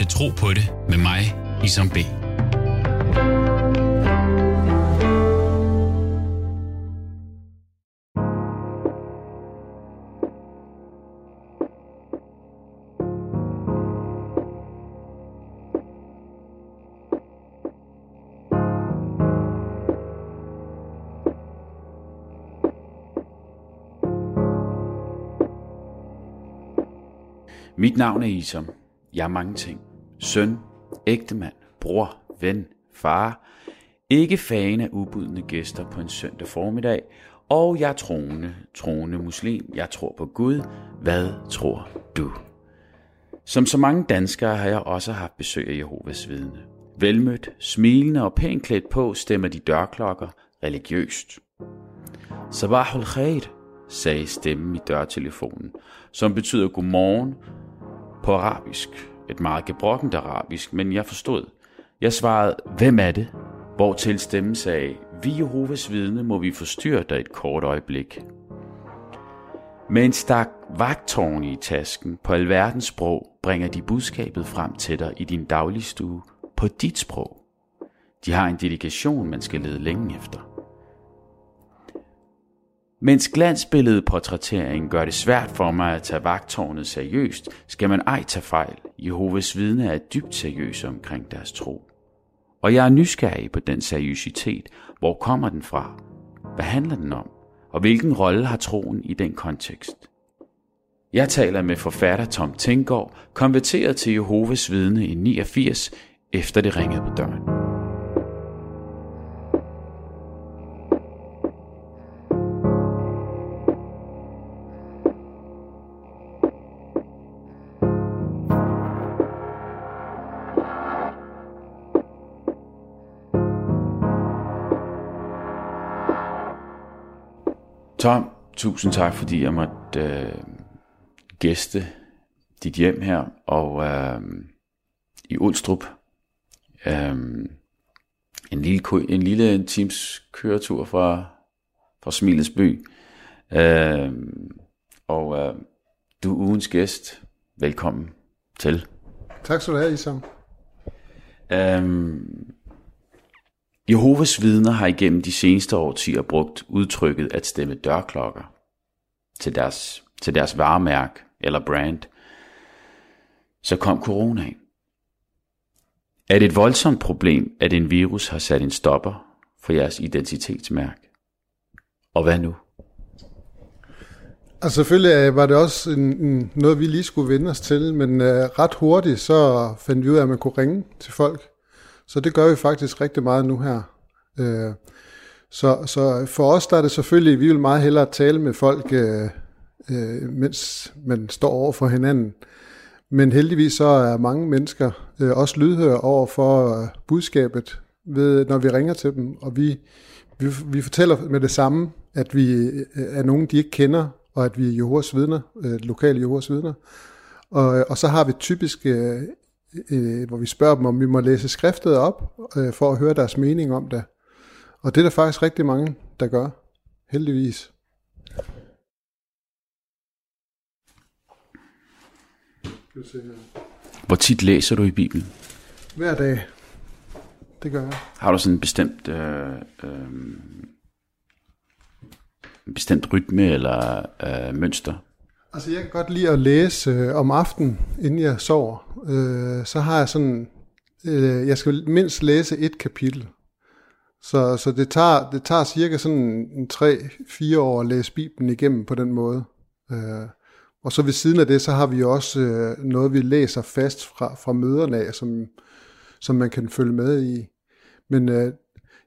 til Tro på det med mig, Isam B. Mit navn er Isom. Jeg er mange ting. Søn, ægtemand, bror, ven, far. Ikke fan af ubudne gæster på en søndag formiddag. Og jeg er troende, troende muslim. Jeg tror på Gud. Hvad tror du? Som så mange danskere har jeg også haft besøg af Jehovas vidne. Velmødt, smilende og pænt klædt på stemmer de dørklokker religiøst. Sabahul khair, sagde stemmen i dørtelefonen, som betyder godmorgen på arabisk. Et meget gebrokkent arabisk, men jeg forstod. Jeg svarede, hvem er det? Hvor til stemmen sagde, vi Jehovas vidne må vi forstyrre dig et kort øjeblik. Med en stak vagtårn i tasken på alverdens sprog bringer de budskabet frem til dig i din dagligstue på dit sprog. De har en dedikation, man skal lede længe efter. Mens glansbilledet portrættering gør det svært for mig at tage vagtårnet seriøst, skal man ej tage fejl. Jehovas vidne er dybt seriøse omkring deres tro. Og jeg er nysgerrig på den seriøsitet. Hvor kommer den fra? Hvad handler den om? Og hvilken rolle har troen i den kontekst? Jeg taler med forfatter Tom Tinggaard, konverteret til Jehovas vidne i 89, efter det ringede på døren. Tom, tusind tak, fordi jeg måtte øh, gæste dit hjem her, og øh, i Ulstrup. Øh, en lille, en lille times køretur fra, fra Smilets by. Øh, og øh, du er ugens gæst. Velkommen til. Tak skal du have, Isam. Øhm, Jehovas vidner har igennem de seneste årtier brugt udtrykket at stemme dørklokker til deres, til deres varemærk eller brand. Så kom coronaen. Er det et voldsomt problem, at en virus har sat en stopper for jeres identitetsmærke? Og hvad nu? Altså selvfølgelig øh, var det også en, en, noget, vi lige skulle vende os til, men øh, ret hurtigt så fandt vi ud af, at man kunne ringe til folk. Så det gør vi faktisk rigtig meget nu her. Uh, så, så for os der er det selvfølgelig, vi vil meget hellere tale med folk, uh, uh, mens man står over for hinanden. Men heldigvis så er mange mennesker også lydhøre over for budskabet, ved, når vi ringer til dem, og vi, vi, vi fortæller med det samme, at vi er nogen, de ikke kender, og at vi er Jehovas vidner, øh, lokale Jehovas vidner. Og, og så har vi typisk, øh, øh, hvor vi spørger dem, om vi må læse skriftet op, øh, for at høre deres mening om det. Og det er der faktisk rigtig mange, der gør, heldigvis. Hvor tit læser du i Bibelen? Hver dag. Det gør jeg. Har du sådan en bestemt, øh, øh, en bestemt rytme eller øh, mønster? Altså jeg kan godt lide at læse øh, om aftenen, inden jeg sover. Øh, så har jeg sådan, øh, jeg skal mindst læse et kapitel. Så, så det, tager, det tager cirka sådan en 3-4 år at læse Bibelen igennem på den måde. Øh, og så ved siden af det, så har vi også øh, noget, vi læser fast fra, fra møderne af, som, som man kan følge med i. Men øh,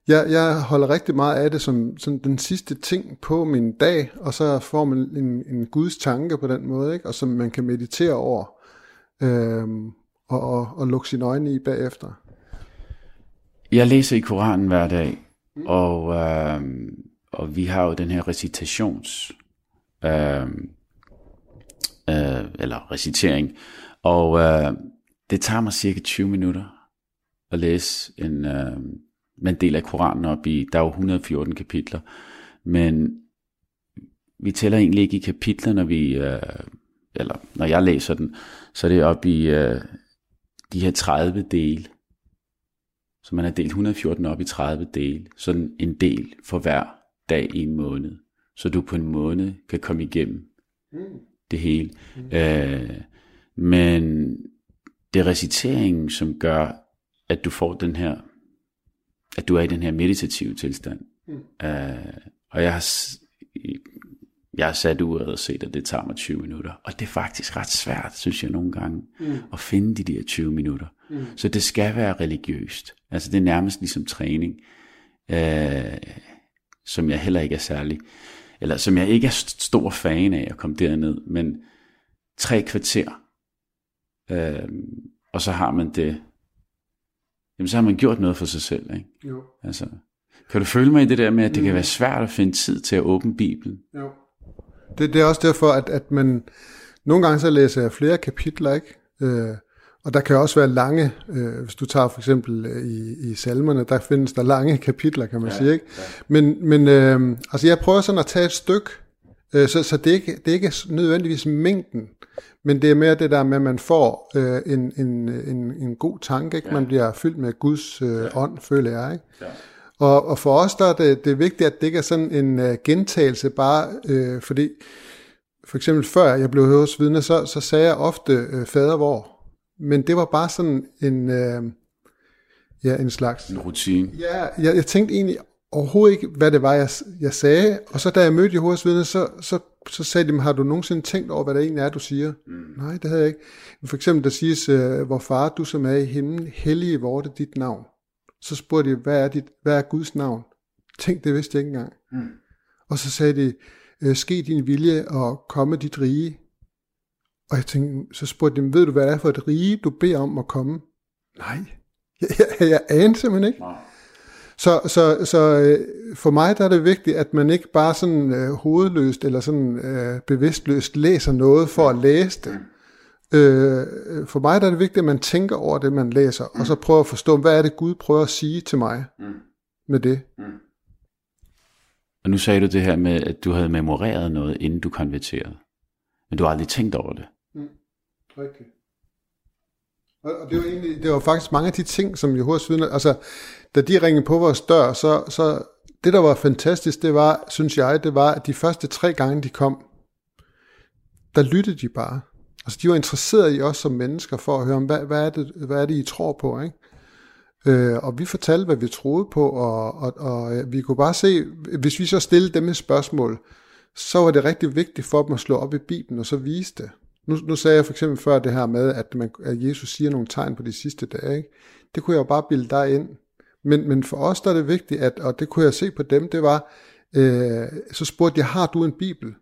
jeg, jeg holder rigtig meget af det som, som den sidste ting på min dag, og så får man en, en Guds tanke på den måde, ikke? og som man kan meditere over øh, og, og, og lukke sine øjne i bagefter. Jeg læser i Koranen hver dag, mm. og, øh, og vi har jo den her recitations, øh, øh, eller recitering, og øh, det tager mig cirka 20 minutter at læse en, øh, man deler Koranen op i, der er jo 114 kapitler, men vi tæller egentlig ikke i kapitler, når vi, øh, eller når jeg læser den, så er det op i øh, de her 30 dele, så man har delt 114 op i 30 dele, sådan en del for hver dag i en måned, så du på en måned kan komme igennem mm. det hele. Mm. Øh, men det er reciteringen, som gør, at du får den her, at du er i den her meditative tilstand. Mm. Øh, og jeg har, jeg har sat uret og set, at det tager mig 20 minutter. Og det er faktisk ret svært, synes jeg nogle gange, mm. at finde de der 20 minutter. Mm. Så det skal være religiøst. Altså det er nærmest ligesom træning, øh, som jeg heller ikke er særlig, eller som jeg ikke er stor fan af at komme derned, men tre kvarter, øh, og så har man det, jamen så har man gjort noget for sig selv, ikke? Jo. Altså, kan du føle mig i det der med, at det mm. kan være svært at finde tid til at åbne Bibelen? Jo. Det, det er også derfor, at, at man, nogle gange så læser jeg flere kapitler, ikke? Øh, og der kan også være lange, øh, hvis du tager for eksempel øh, i, i salmerne, der findes der lange kapitler, kan man ja, sige. Ikke? Ja. Men, men øh, altså jeg prøver sådan at tage et stykke, øh, så, så det, er ikke, det er ikke nødvendigvis mængden, men det er mere det der med, at man får øh, en, en, en, en god tanke, ikke? Ja. man bliver fyldt med Guds øh, ja. ånd, føler jeg. Ikke? Ja. Og, og for os der er det, det er vigtigt, at det ikke er sådan en uh, gentagelse, bare øh, fordi, for eksempel før jeg blev hos vidne, så, så sagde jeg ofte øh, fader hvor, men det var bare sådan en, øh, ja, en slags... En rutine. Ja, jeg, jeg tænkte egentlig overhovedet ikke, hvad det var, jeg, jeg sagde, og så da jeg mødte Jehovas vidne, så, så, så sagde de, har du nogensinde tænkt over, hvad det egentlig er, du siger? Mm. Nej, det havde jeg ikke. For eksempel, der siges, øh, hvor far du som er i himlen, hellige vorte dit navn. Så spurgte de, hvad er, dit, hvad er Guds navn? Tænk, det vidste jeg ikke engang. Mm. Og så sagde de, øh, ske din vilje og komme dit rige. Og jeg tænkte, så spurgte de, ved du, hvad det er for et rige, du beder om at komme? Nej, jeg, jeg, jeg aner simpelthen ikke. Nej. Så, så, så øh, for mig der er det vigtigt, at man ikke bare sådan øh, hovedløst eller sådan øh, bevidstløst læser noget for at læse det. Mm. Øh, for mig der er det vigtigt, at man tænker over det, man læser, mm. og så prøver at forstå, hvad er det Gud prøver at sige til mig mm. med det. Mm. Og nu sagde du det her med, at du havde memoreret noget, inden du konverterede. Men du har aldrig tænkt over det. Mm. Rigtigt. Og det var, egentlig, det var faktisk mange af de ting, som Jehovas vidner, altså da de ringede på vores dør, så, så det der var fantastisk, det var, synes jeg, det var, at de første tre gange de kom, der lyttede de bare. Altså de var interesserede i os som mennesker for at høre om, hvad, hvad, er, det, hvad er det, I tror på, ikke? Øh, og vi fortalte, hvad vi troede på, og, og, og vi kunne bare se, hvis vi så stillede dem et spørgsmål, så var det rigtig vigtigt for dem at slå op i Bibelen og så vise det. Nu, nu sagde jeg for eksempel før det her med, at, man, at Jesus siger nogle tegn på de sidste dage. Ikke? Det kunne jeg jo bare bilde dig ind. Men, men for os der er det vigtigt, at, og det kunne jeg se på dem, det var, øh, så spurgte jeg, har du en bibel?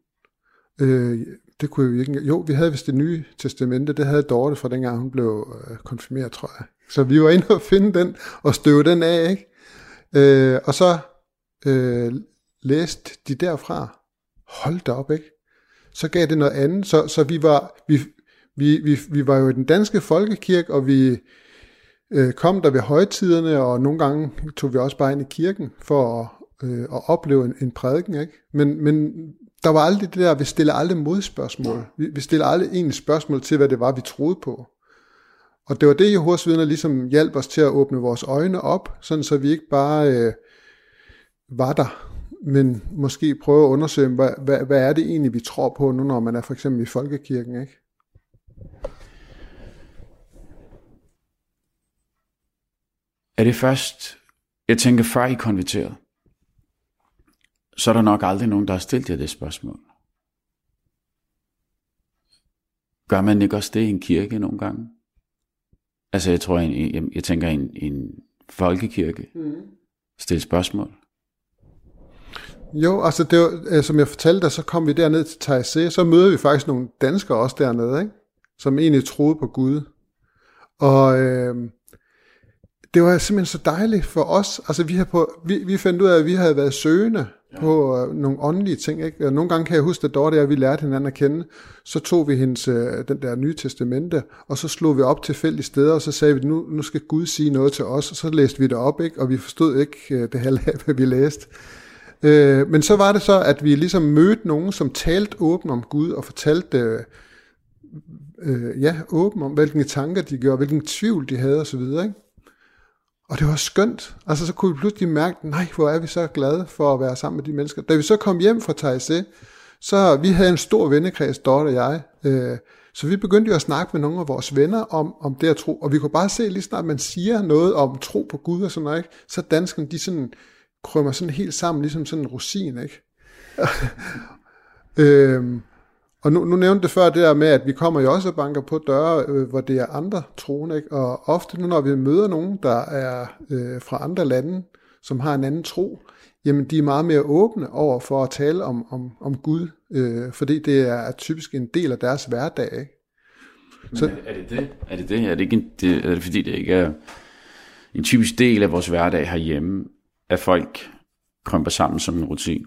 Øh, det kunne jeg ikke. Jo, vi havde vist det nye testamente, det havde Dorte fra dengang hun blev øh, konfirmeret, tror jeg. Så vi var inde og finde den og støve den af, ikke? Øh, og så øh, læste de derfra. Hold da op, ikke? Så gav det noget andet. Så, så vi, var, vi, vi, vi, vi var jo i den danske folkekirke, og vi øh, kom der ved højtiderne, og nogle gange tog vi også bare ind i kirken for at, øh, at opleve en, en prædiken, ikke? Men, men der var aldrig det der, vi stiller aldrig modspørgsmål. Vi, vi stiller aldrig egentlig spørgsmål til, hvad det var, vi troede på. Og det var det, Jehovas vidner ligesom hjalp os til at åbne vores øjne op, sådan så vi ikke bare øh, var der, men måske prøve at undersøge, hvad, hvad, hvad er det egentlig, vi tror på nu, når man er for eksempel i folkekirken, ikke? Er det først, jeg tænker før I konverteret, så er der nok aldrig nogen, der har stillet jer det spørgsmål. Gør man ikke også det i en kirke nogle gange? Altså jeg tror, jeg, jeg, jeg tænker en, en folkekirke. Mm. Stille spørgsmål. Jo, altså det var, øh, som jeg fortalte dig, så kom vi derned til Taizé, så møder vi faktisk nogle danskere også dernede, ikke? som egentlig troede på Gud. Og øh, det var simpelthen så dejligt for os. Altså vi, har på, vi, vi fandt ud af, at vi havde været søgende ja. på øh, nogle åndelige ting. Ikke? Og nogle gange kan jeg huske, at Dorte og vi lærte hinanden at kende. Så tog vi hendes, øh, den der nye testamente, og så slog vi op tilfældige steder, og så sagde vi, nu, nu skal Gud sige noget til os. Og så læste vi det op, ikke? og vi forstod ikke øh, det halve af, hvad vi læste. Øh, men så var det så, at vi ligesom mødte nogen, som talte åbent om Gud og fortalte, øh, ja, åben om, hvilke tanker de gjorde, hvilken tvivl de havde osv., ikke? Og det var skønt. Altså så kunne vi pludselig mærke, nej, hvor er vi så glade for at være sammen med de mennesker. Da vi så kom hjem fra Taizé, så vi havde en stor vennekreds, Dorte og jeg, øh, så vi begyndte jo at snakke med nogle af vores venner om, om det at tro, og vi kunne bare se, lige snart man siger noget om tro på Gud og sådan noget, ikke? så danskerne, de sådan krømmer sådan helt sammen, ligesom sådan en rosin, ikke? øhm, og nu, nu nævnte det før det der med, at vi kommer jo også og banker på døre, øh, hvor det er andre troende, ikke? Og ofte nu, når vi møder nogen, der er øh, fra andre lande, som har en anden tro, jamen de er meget mere åbne over for at tale om, om, om Gud, øh, fordi det er typisk en del af deres hverdag. Ikke? Så, er, er det det? Er det det? Er det, ikke en, det, er det fordi, det ikke er en typisk del af vores hverdag herhjemme, at folk krymper sammen som en rutin?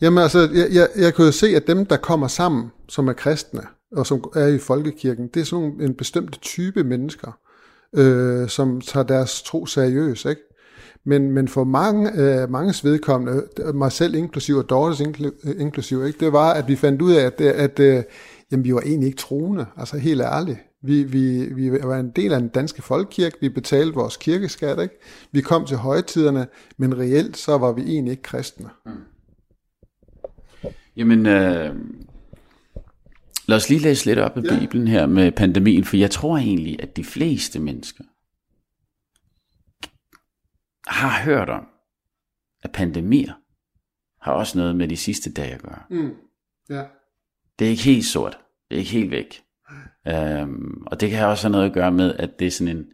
Jamen altså, jeg, jeg, jeg kan jo se, at dem, der kommer sammen, som er kristne, og som er i folkekirken, det er sådan en bestemt type mennesker, øh, som tager deres tro seriøst, ikke? Men, men for mange, øh, manges vedkommende, mig selv inklusiv og Dortes inklusiv, ikke, det var, at vi fandt ud af, at, at, at øh, jamen, vi var egentlig ikke troende, altså helt ærligt. Vi, vi, vi var en del af den danske folkekirke, vi betalte vores kirkeskat, ikke? vi kom til højtiderne, men reelt så var vi egentlig ikke kristne. Mm. Jamen, øh, lad os lige læse lidt op i ja. Bibelen her med pandemien, for jeg tror egentlig, at de fleste mennesker har hørt om, at pandemier har også noget med de sidste dage at gøre. Mm. Ja. Det er ikke helt sort. Det er ikke helt væk. Øhm, og det kan også have noget at gøre med, at det er sådan en,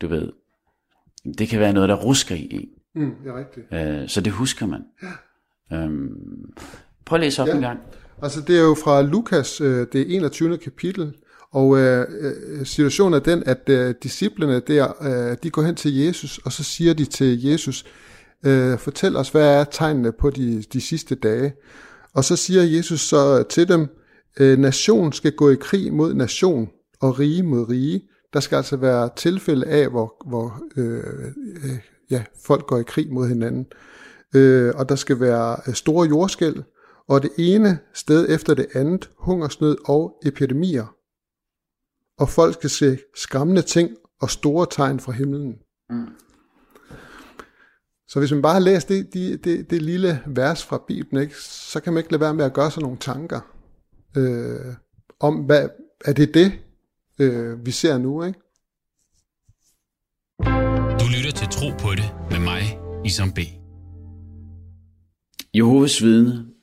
du ved, det kan være noget, der rusker i en. Mm, det er rigtigt. Øh, så det husker man. Ja. Øhm, prøv at læse op ja. en gang. Altså det er jo fra Lukas, øh, det 21. kapitel, og øh, øh, situationen er den, at øh, disciplene der, øh, de går hen til Jesus, og så siger de til Jesus, øh, fortæl os, hvad er tegnene på de, de sidste dage? Og så siger Jesus så til dem, øh, nation skal gå i krig mod nation, og rige mod rige. Der skal altså være tilfælde af, hvor, hvor øh, øh, ja, folk går i krig mod hinanden. Øh, og der skal være store jordskæld, og det ene sted efter det andet, hungersnød og epidemier og folk skal se skræmmende ting og store tegn fra himlen. Mm. Så hvis man bare har læst det, det, det, det lille vers fra Bibelen, ikke, så kan man ikke lade være med at gøre sig nogle tanker øh, om, hvad er det det, øh, vi ser nu, ikke? Du lytter til Tro på det med mig, Isam B. Jehovas vidne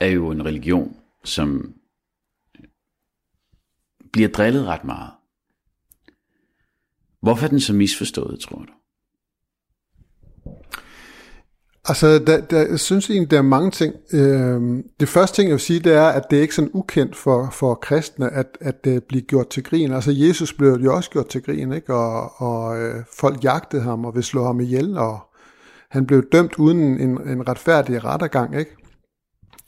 er jo en religion, som bliver drillet ret meget. Hvorfor er den så misforstået, tror du? Altså, der, der, jeg synes egentlig, der er mange ting. Øhm, det første ting, jeg vil sige, det er, at det er ikke sådan ukendt for, for kristne, at, at det bliver gjort til grin. Altså, Jesus blev jo også gjort til grin, ikke? Og, og øh, folk jagtede ham og ville slå ham ihjel, og han blev dømt uden en, en retfærdig rettergang, ikke?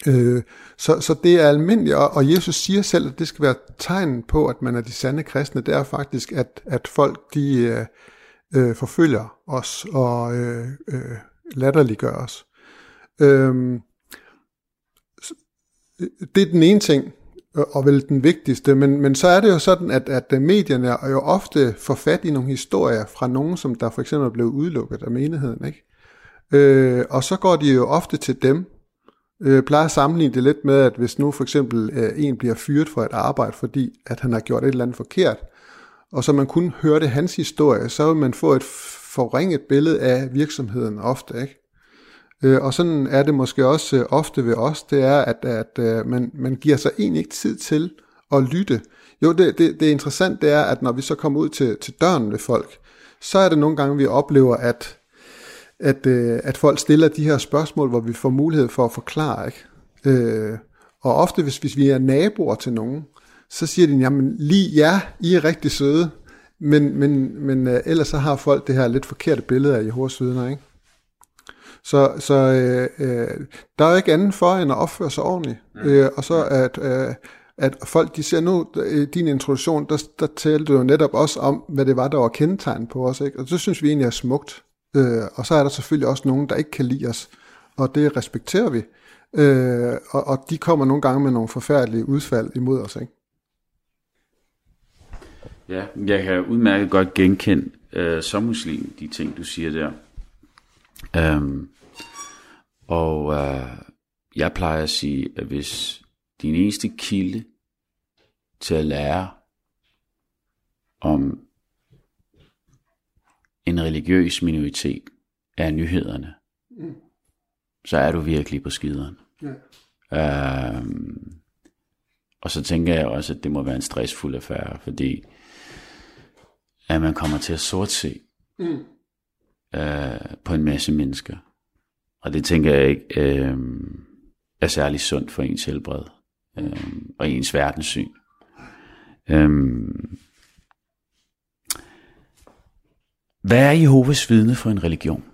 Øh, så, så det er almindeligt, og, og Jesus siger selv, at det skal være tegn på, at man er de sande kristne, det er faktisk, at, at folk de øh, øh forfølger os og øh, øh, latterliggør os. Øh, det er den ene ting, og vel den vigtigste, men, men så er det jo sådan, at, at medierne er jo ofte får fat i nogle historier fra nogen, som der for eksempel er blevet udelukket af menigheden, ikke? Øh, og så går de jo ofte til dem, øh, plejer at sammenligne det lidt med, at hvis nu for eksempel øh, en bliver fyret fra et arbejde, fordi at han har gjort et eller andet forkert, og så man kun hørte hans historie, så vil man få et forringet billede af virksomheden ofte, ikke? Øh, og sådan er det måske også øh, ofte ved os, det er, at, at øh, man, man giver sig egentlig ikke tid til at lytte. Jo, det, det, det interessant det er, at når vi så kommer ud til, til døren ved folk, så er det nogle gange, vi oplever, at at, øh, at folk stiller de her spørgsmål, hvor vi får mulighed for at forklare. Ikke? Øh, og ofte, hvis, hvis vi er naboer til nogen, så siger de, jamen lige ja, I er rigtig søde, men, men, men øh, ellers så har folk det her lidt forkerte billede af Jehovas vidner, ikke? Så, så øh, øh, der er jo ikke andet for, end at opføre sig ordentligt. Mm. Øh, og så at, øh, at folk, de ser nu, i din introduktion, der, der talte du jo netop også om, hvad det var, der var kendetegn på os, ikke? Og det synes vi egentlig er smukt. Øh, og så er der selvfølgelig også nogen, der ikke kan lide os, og det respekterer vi. Øh, og, og de kommer nogle gange med nogle forfærdelige udfald imod os, ikke? Ja, jeg kan udmærket godt genkende øh, som muslim de ting, du siger der. Øhm, og øh, jeg plejer at sige, at hvis din eneste kilde til at lære om en religiøs minoritet er nyhederne, mm. så er du virkelig på skideren. Ja. Øhm, og så tænker jeg også, at det må være en stressfuld affære, fordi at man kommer til at sortse mm. øh, på en masse mennesker. Og det tænker jeg ikke øh, er særlig sundt for ens helbred øh, og ens verdenssyn. Øh, hvad er Jehovas vidne for en religion?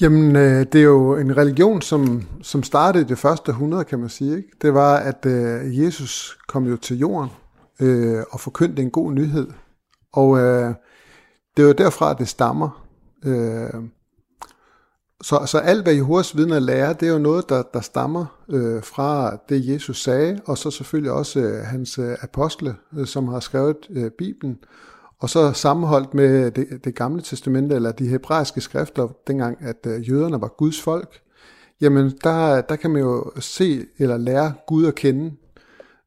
Jamen, øh, det er jo en religion, som, som startede i det første århundrede, kan man sige. Ikke? Det var, at øh, Jesus kom jo til jorden øh, og forkyndte en god nyhed. Og øh, det er jo derfra, at det stammer. Øh, så, så alt, hvad Jehovas vidner lærer, det er jo noget, der, der stammer øh, fra det, Jesus sagde, og så selvfølgelig også øh, hans øh, apostle, øh, som har skrevet øh, Bibelen, og så sammenholdt med det, det gamle testamente, eller de hebraiske skrifter, dengang at øh, jøderne var Guds folk, jamen der, der kan man jo se eller lære Gud at kende.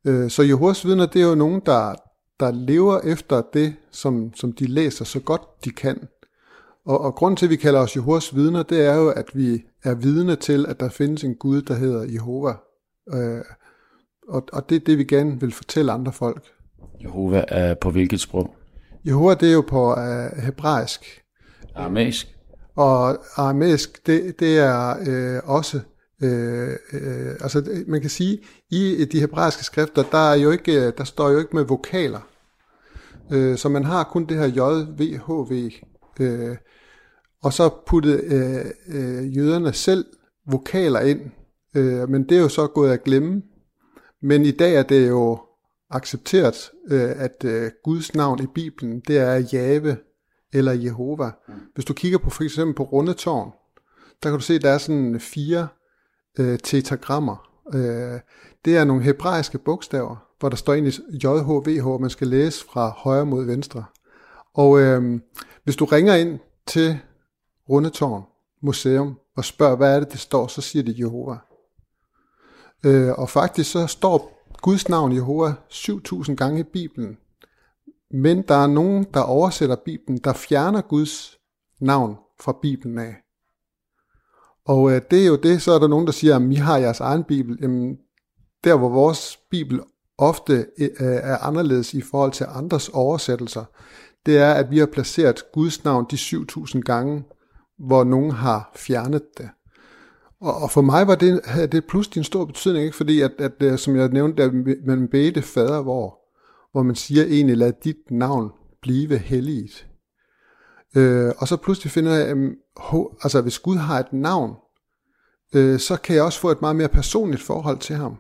Øh, så Jehovas vidner, det er jo nogen, der, der lever efter det, som, som de læser så godt de kan. Og, og grund til, at vi kalder os Jehovas vidner, det er jo, at vi er vidne til, at der findes en Gud, der hedder Jehova. Øh, og, og det er det, vi gerne vil fortælle andre folk. Jehova er på hvilket sprog? Jehova, det er jo på uh, hebraisk. Aramæisk. Og aramæisk, det, det er øh, også, øh, øh, altså man kan sige, i de hebraiske skrifter, der, er jo ikke, der står jo ikke med vokaler. Øh, så man har kun det her J, V, H, V. Øh, og så puttede øh, øh, jøderne selv vokaler ind, øh, men det er jo så gået at glemme. Men i dag er det jo accepteret, øh, at øh, Guds navn i Bibelen, det er Jave eller Jehova. Mm. Hvis du kigger på for eksempel på Rundetårn, der kan du se, at der er sådan fire øh, tetagrammer. Øh, det er nogle hebraiske bogstaver, hvor der står egentlig JHVH, man skal læse fra højre mod venstre. Og øh, hvis du ringer ind til Rundetårn Museum og spørger, hvad er det, det står, så siger det Jehova. Øh, og faktisk så står Guds navn Jehova 7000 gange i Bibelen. Men der er nogen, der oversætter Bibelen, der fjerner Guds navn fra Bibelen af. Og øh, det er jo det, så er der nogen, der siger, at vi har jeres egen Bibel. Jamen, der hvor vores Bibel ofte øh, er anderledes i forhold til andres oversættelser, det er, at vi har placeret Guds navn de 7000 gange, hvor nogen har fjernet det. Og, og for mig var det, havde det pludselig en stor betydning, ikke? fordi at, at, at som jeg nævnte, at man bedte fader, hvor, hvor man siger egentlig, lad dit navn blive helligt. Øh, og så pludselig finder jeg, at altså, hvis Gud har et navn, øh, så kan jeg også få et meget mere personligt forhold til ham.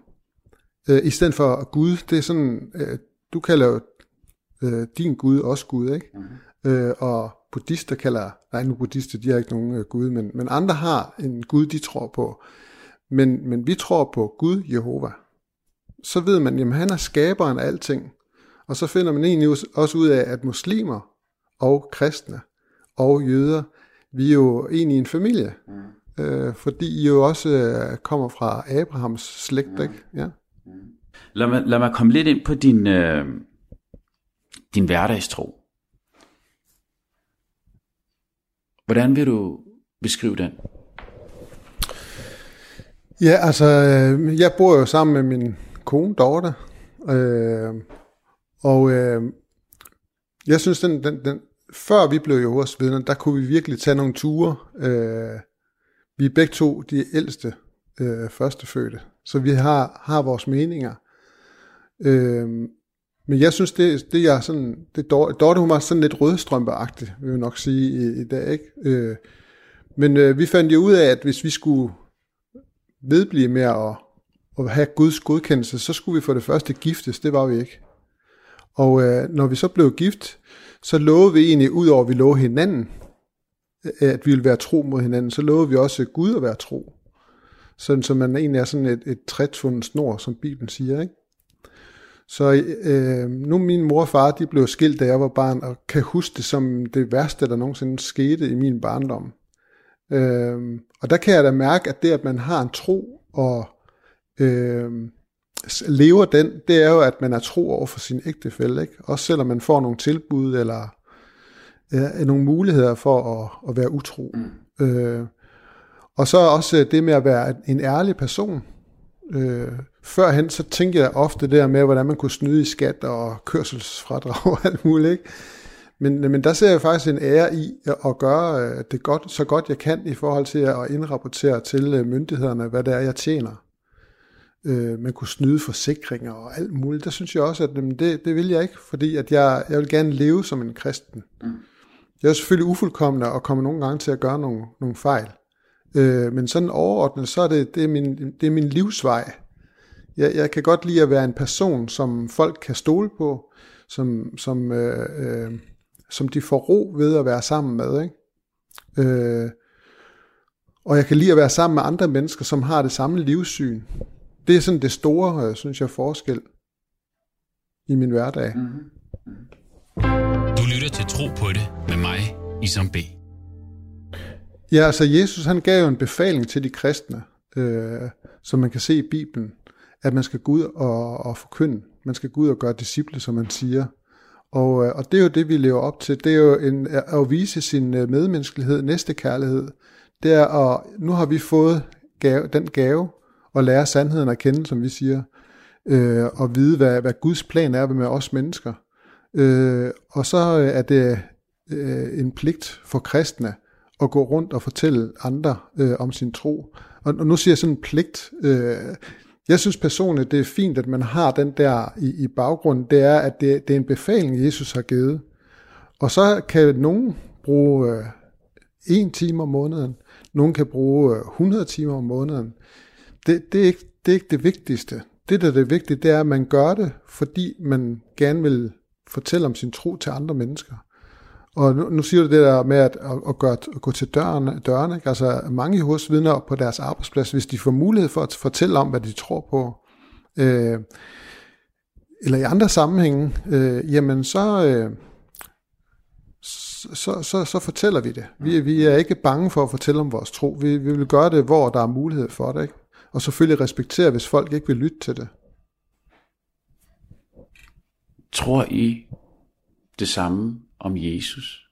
Øh, I stedet for Gud, det er sådan, øh, du kalder jo øh, din Gud også Gud, ikke? Mm-hmm. Øh, og buddhister kalder, nej nu buddhister, de har ikke nogen øh, Gud, men, men andre har en Gud, de tror på. Men, men vi tror på Gud, Jehova. Så ved man, jamen han er skaberen af alting. Og så finder man egentlig også ud af, at muslimer og kristne og jøder, vi er jo egentlig en familie. Mm. Øh, fordi I jo også øh, kommer fra Abrahams slægt, mm. ikke? Ja. Mm. Lad, mig, lad mig komme lidt ind på din, øh, din hverdagstro. Hvordan vil du beskrive den? Ja, altså, øh, jeg bor jo sammen med min kone, Dorte, øh, og øh, jeg synes, den, den, den, før vi blev Jehovas vidner, der kunne vi virkelig tage nogle ture. Øh, vi er begge to de ældste øh, førstefødte, så vi har, har vores meninger. Øh, men jeg synes, det, det er sådan, det Dorte, hun var sådan lidt rødstrømpeagtig, vil jeg nok sige i, i dag, ikke? Øh, men øh, vi fandt jo ud af, at hvis vi skulle vedblive med at, at have Guds godkendelse, så skulle vi for det første giftes, det var vi ikke. Og øh, når vi så blev gift, så lovede vi egentlig, ud over at vi lovede hinanden, øh, at vi ville være tro mod hinanden, så lovede vi også Gud at være tro. sådan så man egentlig er sådan et, et trætfundet snor, som Bibelen siger, ikke? Så øh, nu min mor og far, de blev skilt, da jeg var barn, og kan huske det som det værste, der nogensinde skete i min barndom. Øh, og der kan jeg da mærke, at det, at man har en tro og øh, lever den, det er jo, at man er tro over for sin ægtefælle. Ikke? Også selvom man får nogle tilbud eller øh, nogle muligheder for at, at være utro. Mm. Øh, og så også det med at være en ærlig person. Øh, førhen så tænkte jeg ofte der med, hvordan man kunne snyde i skat og kørselsfradrag og alt muligt. Ikke? Men, men der ser jeg faktisk en ære i at gøre øh, det godt, så godt jeg kan i forhold til at indrapportere til øh, myndighederne, hvad det er, jeg tjener. Øh, man kunne snyde forsikringer og alt muligt. Der synes jeg også, at det, det vil jeg ikke, fordi at jeg, jeg vil gerne leve som en kristen. Mm. Jeg er selvfølgelig ufuldkommende og kommer nogle gange til at gøre nogle, nogle fejl. Øh, men sådan overordnet, så er det, det, er min, det er min livsvej. Jeg, jeg kan godt lide at være en person, som folk kan stole på, som, som, øh, øh, som de får ro ved at være sammen med. Ikke? Øh, og jeg kan lide at være sammen med andre mennesker, som har det samme livssyn. Det er sådan det store, øh, synes jeg, forskel i min hverdag. Mm-hmm. mm-hmm. Du lytter til Tro på det med mig, Isam B. Ja, altså Jesus han gav jo en befaling til de kristne, øh, som man kan se i Bibelen, at man skal gå ud og, og forkynde. Man skal gå ud og gøre disciple, som man siger. Og, øh, og det er jo det, vi lever op til. Det er jo en, at vise sin øh, medmenneskelighed, næste kærlighed. Det er, at nu har vi fået gave, den gave at lære sandheden at kende, som vi siger, øh, og vide, hvad, hvad Guds plan er med os mennesker. Øh, og så øh, er det øh, en pligt for kristne at gå rundt og fortælle andre øh, om sin tro. Og, og nu siger jeg sådan en pligt. Øh, jeg synes personligt, det er fint, at man har den der i, i baggrunden. Det er, at det, det er en befaling, Jesus har givet. Og så kan nogen bruge øh, en time om måneden. Nogen kan bruge øh, 100 timer om måneden. Det, det, er ikke, det er ikke det vigtigste. Det, der er det vigtige, det er, at man gør det, fordi man gerne vil fortælle om sin tro til andre mennesker. Og nu, nu siger du det der med at, at, at, gøre, at gå til døren, dørene. ikke? altså mange hos vidner på deres arbejdsplads, hvis de får mulighed for at fortælle om, hvad de tror på, øh, eller i andre sammenhænge, øh, jamen så, øh, så, så, så fortæller vi det. Vi, vi er ikke bange for at fortælle om vores tro. Vi, vi vil gøre det, hvor der er mulighed for det. Ikke? Og selvfølgelig respektere, hvis folk ikke vil lytte til det. Tror I det samme om Jesus,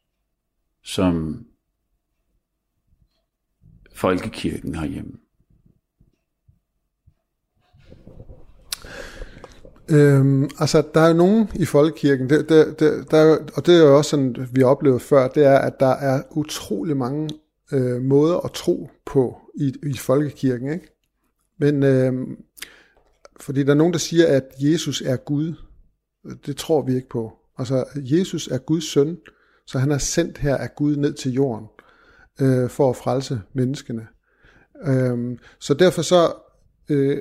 som folkekirken herhjemme? Øhm, altså, der er jo nogen i folkekirken, det, det, det, der er, og det er jo også sådan, vi oplevede før, det er, at der er utrolig mange øh, måder at tro på i, i folkekirken. Ikke? Men øhm, fordi der er nogen, der siger, at Jesus er Gud. Det tror vi ikke på. Altså, Jesus er Guds søn, så han er sendt her af Gud ned til jorden øh, for at frelse menneskene. Øh, så derfor så, øh,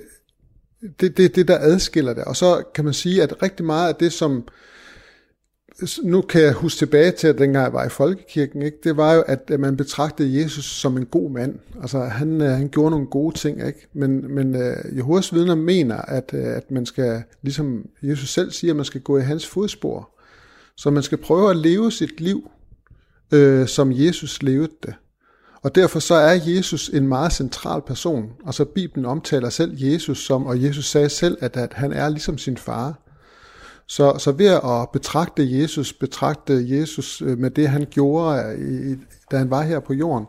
det, det det, der adskiller det. Og så kan man sige, at rigtig meget af det, som nu kan jeg huske tilbage til, at dengang jeg var i folkekirken, ikke? det var jo, at man betragtede Jesus som en god mand. Altså, han, øh, han gjorde nogle gode ting, ikke? men, men uh, Jehovas vidner mener, at, øh, at man skal, ligesom Jesus selv siger, at man skal gå i hans fodspor. Så man skal prøve at leve sit liv, øh, som Jesus levede det. Og derfor så er Jesus en meget central person. Og så Bibelen omtaler selv Jesus som, og Jesus sagde selv, at, at han er ligesom sin far. Så, så ved at betragte Jesus, betragte Jesus øh, med det, han gjorde, i, da han var her på jorden,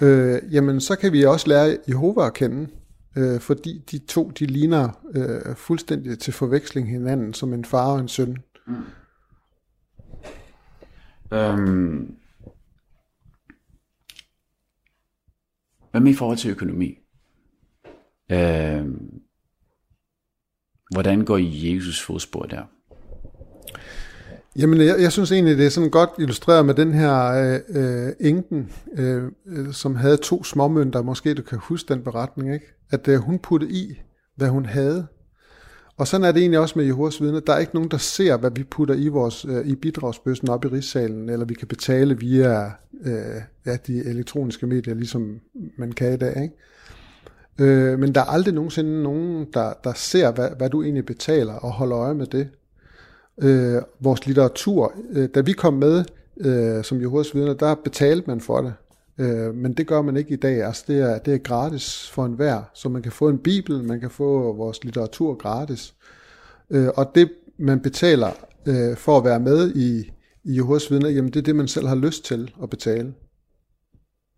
øh, jamen så kan vi også lære Jehova at kende, øh, fordi de to, de ligner øh, fuldstændig til forveksling hinanden, som en far og en søn. Mm. Øhm, hvad med i forhold til økonomi? Øhm, hvordan går I Jesus fodspor der? Jamen, jeg, jeg synes egentlig, det er sådan godt illustreret med den her øh, øh, enken, øh, øh som havde to småmønter. Måske du kan huske den beretning, ikke? At øh, hun puttede i, hvad hun havde. Og sådan er det egentlig også med Jehovas vidner. Der er ikke nogen, der ser, hvad vi putter i vores øh, i bidragsbøssen op i rigssalen, eller vi kan betale via øh, ja, de elektroniske medier, ligesom man kan i dag. Ikke? Øh, men der er aldrig nogensinde nogen, der, der ser, hvad, hvad du egentlig betaler, og holder øje med det. Øh, vores litteratur, øh, da vi kom med øh, som Jehovas vidner, der betalte man for det. Øh, men det gør man ikke i dag. Altså det er, det er gratis for enhver, så man kan få en bibel, man kan få vores litteratur gratis. Øh, og det man betaler øh, for at være med i, i Jehovas vidner, jamen det er det, man selv har lyst til at betale.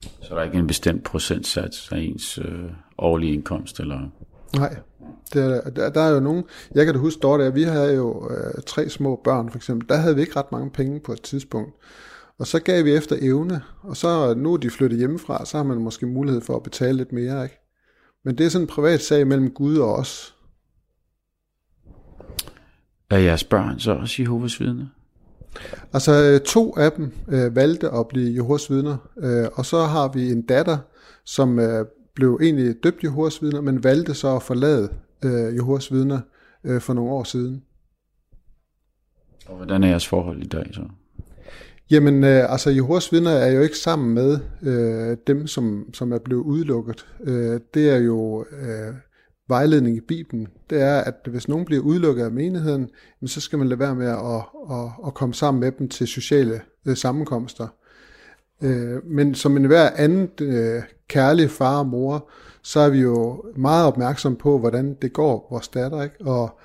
Så der er ikke en bestemt procentsats af ens øh, årlige indkomst? Eller? Nej, det er, der, der er jo nogen, jeg kan da huske, Dorte, vi havde jo øh, tre små børn for eksempel, der havde vi ikke ret mange penge på et tidspunkt. Og så gav vi efter evne, og så nu er de flyttet hjemmefra, så har man måske mulighed for at betale lidt mere, ikke? Men det er sådan en privat sag mellem Gud og os. Er jeres børn så også Jehovas vidner? Altså øh, to af dem øh, valgte at blive Jehovas vidner, øh, og så har vi en datter, som øh, blev egentlig døbt Jehovas vidner, men valgte så at forlade øh, Jehovas vidner øh, for nogle år siden. Og hvordan er jeres forhold i dag så? Jamen, øh, altså Jehovas vidner er jo ikke sammen med øh, dem, som, som er blevet udelukket. Øh, det er jo øh, vejledning i Bibelen. Det er, at hvis nogen bliver udelukket af menigheden, jamen, så skal man lade være med at, at, at komme sammen med dem til sociale øh, sammenkomster. Øh, men som en hver anden øh, kærlig far og mor, så er vi jo meget opmærksom på, hvordan det går vores datter. Ikke? Og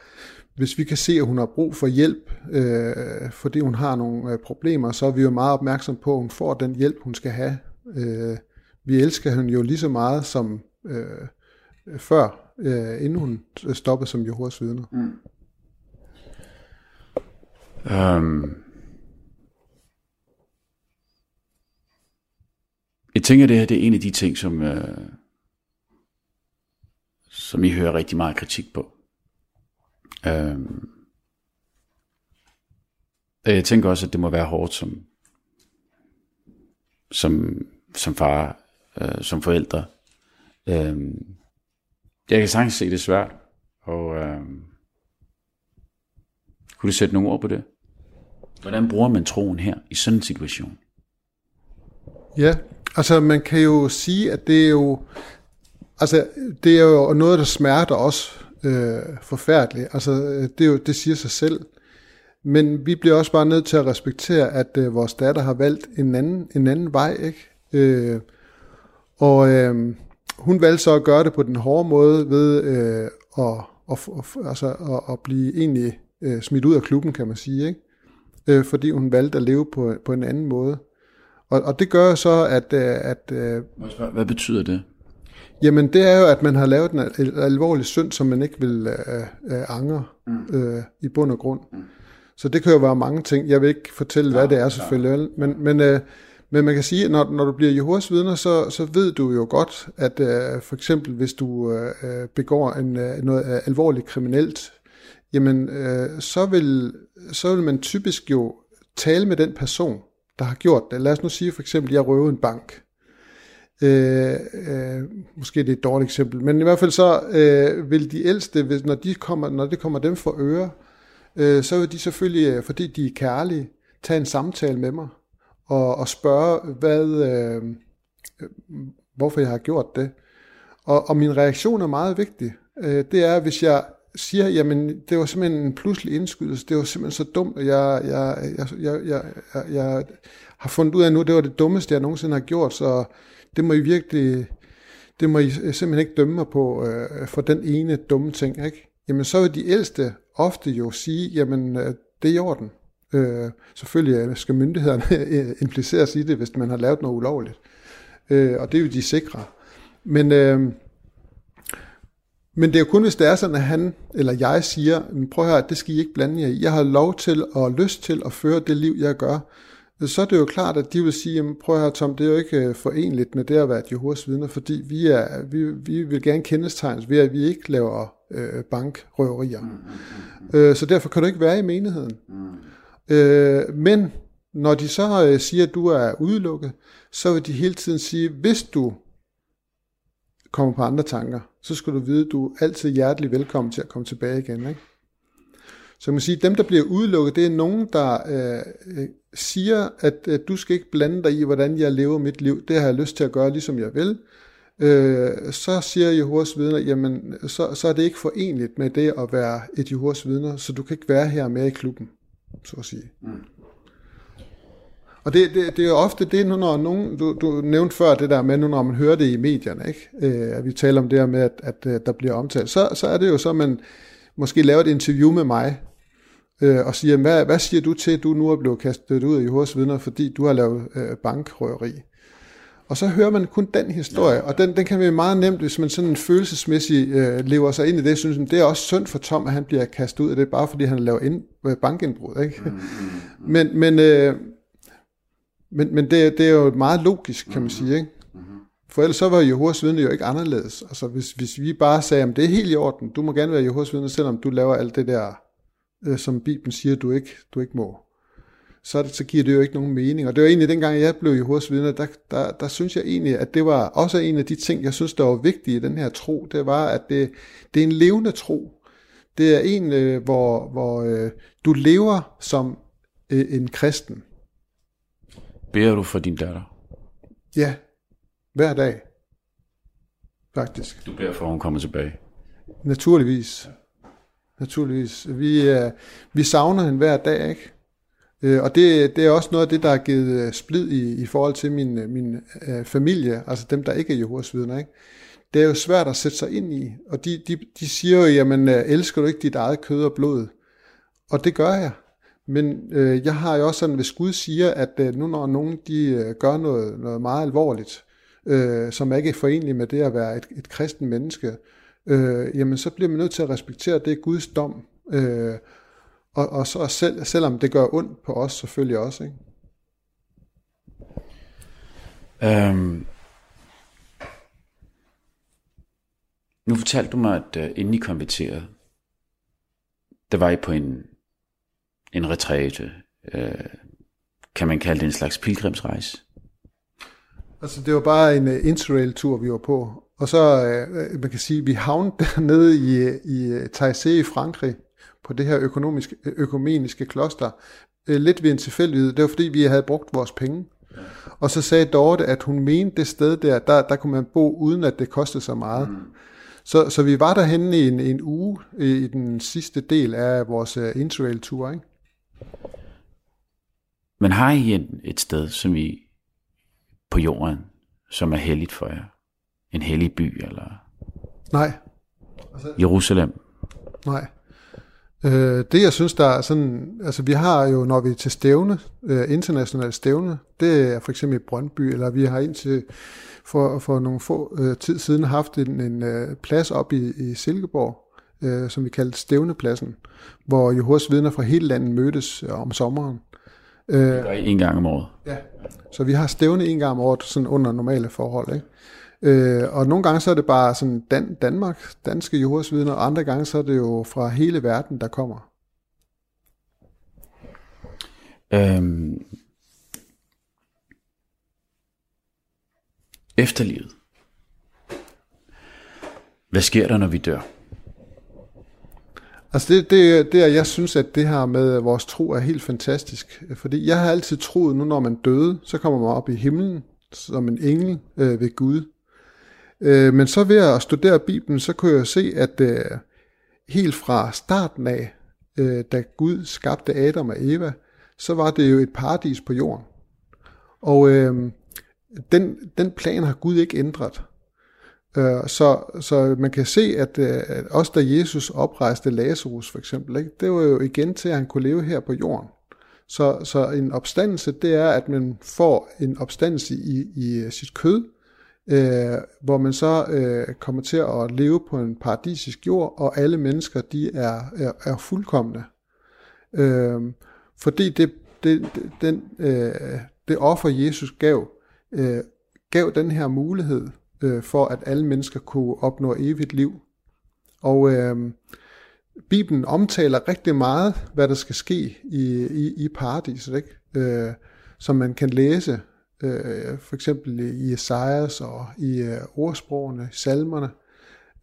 hvis vi kan se, at hun har brug for hjælp, øh, fordi hun har nogle øh, problemer, så er vi jo meget opmærksom på, at hun får den hjælp, hun skal have. Øh, vi elsker hende jo lige så meget som øh, før, øh, inden hun stoppede som Jehovas vidner. Mm. Um, jeg tænker, det her det er en af de ting, som, øh, som I hører rigtig meget kritik på. Øhm, jeg tænker også, at det må være hårdt som, som, som far, øh, som forældre. Øhm, jeg kan sagtens se det svært, og øh, kunne du sætte nogle ord på det? Hvordan bruger man troen her i sådan en situation? Ja, altså man kan jo sige, at det er jo, altså det er jo noget, der smerter os øh, forfærdelig. Altså, øh, det, er jo, det siger sig selv. Men vi bliver også bare nødt til at respektere, at øh, vores datter har valgt en anden, en anden vej. Ikke? Øh, og øh, hun valgte så at gøre det på den hårde måde ved øh, at, at, altså, at, at blive egentlig øh, smidt ud af klubben, kan man sige. Ikke? Øh, fordi hun valgte at leve på, på en anden måde. Og, og det gør så, at... Øh, at, øh, at Hvad betyder det? Jamen det er jo, at man har lavet en alvorlig synd, som man ikke vil øh, øh, angre mm. øh, i bund og grund. Mm. Så det kan jo være mange ting. Jeg vil ikke fortælle, ja, hvad det er selvfølgelig. Ja. Men, men, øh, men man kan sige, at når, når du bliver Jehovas vidner, så, så ved du jo godt, at øh, for eksempel hvis du øh, øh begår en, øh, noget alvorligt kriminelt, jamen øh, så, vil, så vil man typisk jo tale med den person, der har gjort det. Lad os nu sige for eksempel, at jeg røver en bank. Øh, øh, måske det er et dårligt eksempel, men i hvert fald så øh, vil de ældste, hvis, når, de kommer, når det kommer dem for øre, øh, så vil de selvfølgelig, øh, fordi de er kærlige, tage en samtale med mig og, og spørge, hvad, øh, hvorfor jeg har gjort det. Og, og min reaktion er meget vigtig. Øh, det er, hvis jeg siger, jamen det var simpelthen en pludselig indskydelse, det var simpelthen så dumt, og jeg, jeg, jeg, jeg, jeg, jeg, jeg har fundet ud af nu, det var det dummeste, jeg nogensinde har gjort, så det må I virkelig, det må I simpelthen ikke dømme mig på øh, for den ene dumme ting, ikke? Jamen så vil de ældste ofte jo sige, jamen øh, det er i orden. Øh, selvfølgelig øh, skal myndighederne impliceres i det, hvis man har lavet noget ulovligt. Øh, og det er jo de sikre. Men, øh, men det er jo kun, hvis det er sådan, at han eller jeg siger, prøv at høre, det skal I ikke blande jer i. Jeg har lov til og lyst til at føre det liv, jeg gør så er det jo klart, at de vil sige, jamen, prøv høre Tom, det er jo ikke øh, forenligt med det at være et Jehovas vidner, fordi vi, er, vi, vi vil gerne kendetegnes ved, at vi ikke laver øh, bankrøverier. Mm, mm, mm. Øh, så derfor kan du ikke være i menigheden. Mm. Øh, men når de så øh, siger, at du er udelukket, så vil de hele tiden sige, hvis du kommer på andre tanker, så skal du vide, at du er altid hjertelig velkommen til at komme tilbage igen. Ikke? Så man sige, dem, der bliver udelukket, det er nogen, der øh, siger, at, at du skal ikke blande dig i, hvordan jeg lever mit liv. Det har jeg lyst til at gøre, ligesom jeg vil. øh, så siger Jehovas vidner, jamen, så, så er det ikke forenligt med det at være et Jehovas vidner, så du kan ikke være her med i klubben, så at sige. Mm. Og det, det, det er jo ofte det, nu når nogen, du, du nævnte før det der med, nu når man hører det i medierne, ikke? Øh, at vi taler om det her med, at, at, der bliver omtalt, så, så er det jo så, man måske laver et interview med mig, øh, og siger, hvad, hvad siger du til, at du nu er blevet kastet ud af Jehovas vidner, fordi du har lavet øh, bankrøveri? Og så hører man kun den historie, ja. og den, den kan være meget nemt, hvis man sådan følelsesmæssigt øh, lever sig ind i det, synes det er også synd for Tom, at han bliver kastet ud af det, bare fordi han laver ind, øh, bankindbrud. Ikke? Mm, mm, mm. Men, men, øh, men, men det, det er jo meget logisk, kan man sige. Ikke? For ellers så var Jehovas vidne jo ikke anderledes. Altså hvis, hvis vi bare sagde, at det er helt i orden, du må gerne være Jehovas vidne, selvom du laver alt det der, øh, som Bibelen siger, du ikke, du ikke må så, det, så giver det jo ikke nogen mening. Og det var egentlig dengang, jeg blev Jehovas vidne, der, der, der synes jeg egentlig, at det var også en af de ting, jeg synes, der var vigtige i den her tro, det var, at det, det er en levende tro. Det er en, øh, hvor, hvor øh, du lever som øh, en kristen. Beder du for din datter? Ja, hver dag. Faktisk. Du beder for, at hun kommer tilbage? Naturligvis. Naturligvis. Vi, øh, vi savner hende hver dag, ikke? Øh, og det, det er også noget af det, der har givet øh, splid i, i forhold til min, øh, min øh, familie, altså dem, der ikke er Jehovas vidner. Ikke? Det er jo svært at sætte sig ind i, og de, de, de siger jo, jamen øh, elsker du ikke dit eget kød og blod? Og det gør jeg. Men øh, jeg har jo også sådan, hvis Gud siger, at øh, nu når nogen de øh, gør noget, noget meget alvorligt, øh, som ikke er forenligt med det at være et, et kristen menneske, øh, jamen så bliver man nødt til at respektere, det er Guds dom. Øh, og, og så selv, selvom det gør ondt på os selvfølgelig også. Ikke? Øhm, nu fortalte du mig, at uh, inden I konverterede, der var I på en, en retræte. Uh, kan man kalde det en slags pilgrimsrejse? Altså det var bare en uh, interrail-tur, vi var på. Og så, uh, man kan sige, vi havnede dernede i, i Taizé i Frankrig, på det her økonomiske, økumeniske kloster, øh, lidt ved en tilfældighed. Det var fordi, vi havde brugt vores penge. Ja. Og så sagde Dorte, at hun mente det sted der, der, der kunne man bo, uden at det kostede så meget. Mm. Så, så vi var derhenne i en, en uge i den sidste del af vores uh, interrail-tur. Ikke? Men har I et, et sted, som I på jorden, som er helligt for jer? En hellig by, eller? Nej. Jerusalem? Nej. Øh, det jeg synes, der er sådan, altså vi har jo, når vi er til stævne, øh, internationale stævne, det er for eksempel i Brøndby, eller vi har indtil for, for nogle få øh, tid siden haft en, en øh, plads op i, i Silkeborg, øh, som vi kaldte Stævnepladsen, hvor Jehovas vidner fra hele landet mødtes øh, om sommeren. Øh, det en gang om året. Ja, så vi har stævne en gang om året, sådan under normale forhold, ikke? Øh, og nogle gange så er det bare sådan Dan- Danmark, danske jordsvidner, og andre gange så er det jo fra hele verden, der kommer. Øhm, efterlivet. Hvad sker der, når vi dør? Altså det, det, det er, jeg synes, at det her med vores tro er helt fantastisk. Fordi jeg har altid troet, nu når man døde, så kommer man op i himlen som en engel øh, ved Gud. Øh, men så ved at studere Bibelen, så kunne jeg se, at øh, helt fra starten af, øh, da Gud skabte Adam og Eva, så var det jo et paradis på jorden. Og øh, den, den plan har Gud ikke ændret. Øh, så, så man kan se, at, øh, at også da Jesus oprejste Lazarus for eksempel, ikke, det var jo igen til, at han kunne leve her på jorden. Så, så en opstandelse, det er, at man får en opstandelse i, i sit kød, øh, hvor man så øh, kommer til at leve på en paradisisk jord, og alle mennesker de er, er, er fuldkommende. Øh, fordi det, det, den, øh, det offer Jesus gav, øh, gav den her mulighed øh, for, at alle mennesker kunne opnå evigt liv. Og øh, Bibelen omtaler rigtig meget, hvad der skal ske i, i, i paradiset, ikke? Øh, som man kan læse øh, for eksempel i Esajas og i øh, ordsprogene, salmerne,